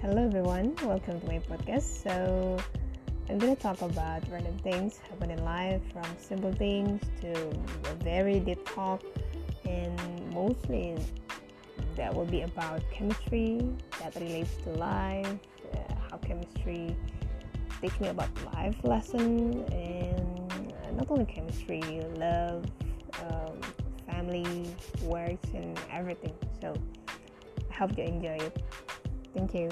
Hello everyone, welcome to my podcast. So, I'm gonna talk about random things happen in life from simple things to a very deep talk, and mostly that will be about chemistry that relates to life, uh, how chemistry teach me about life lesson, and not only chemistry, love, um, family, works, and everything. So, I hope you enjoy it. Thank you.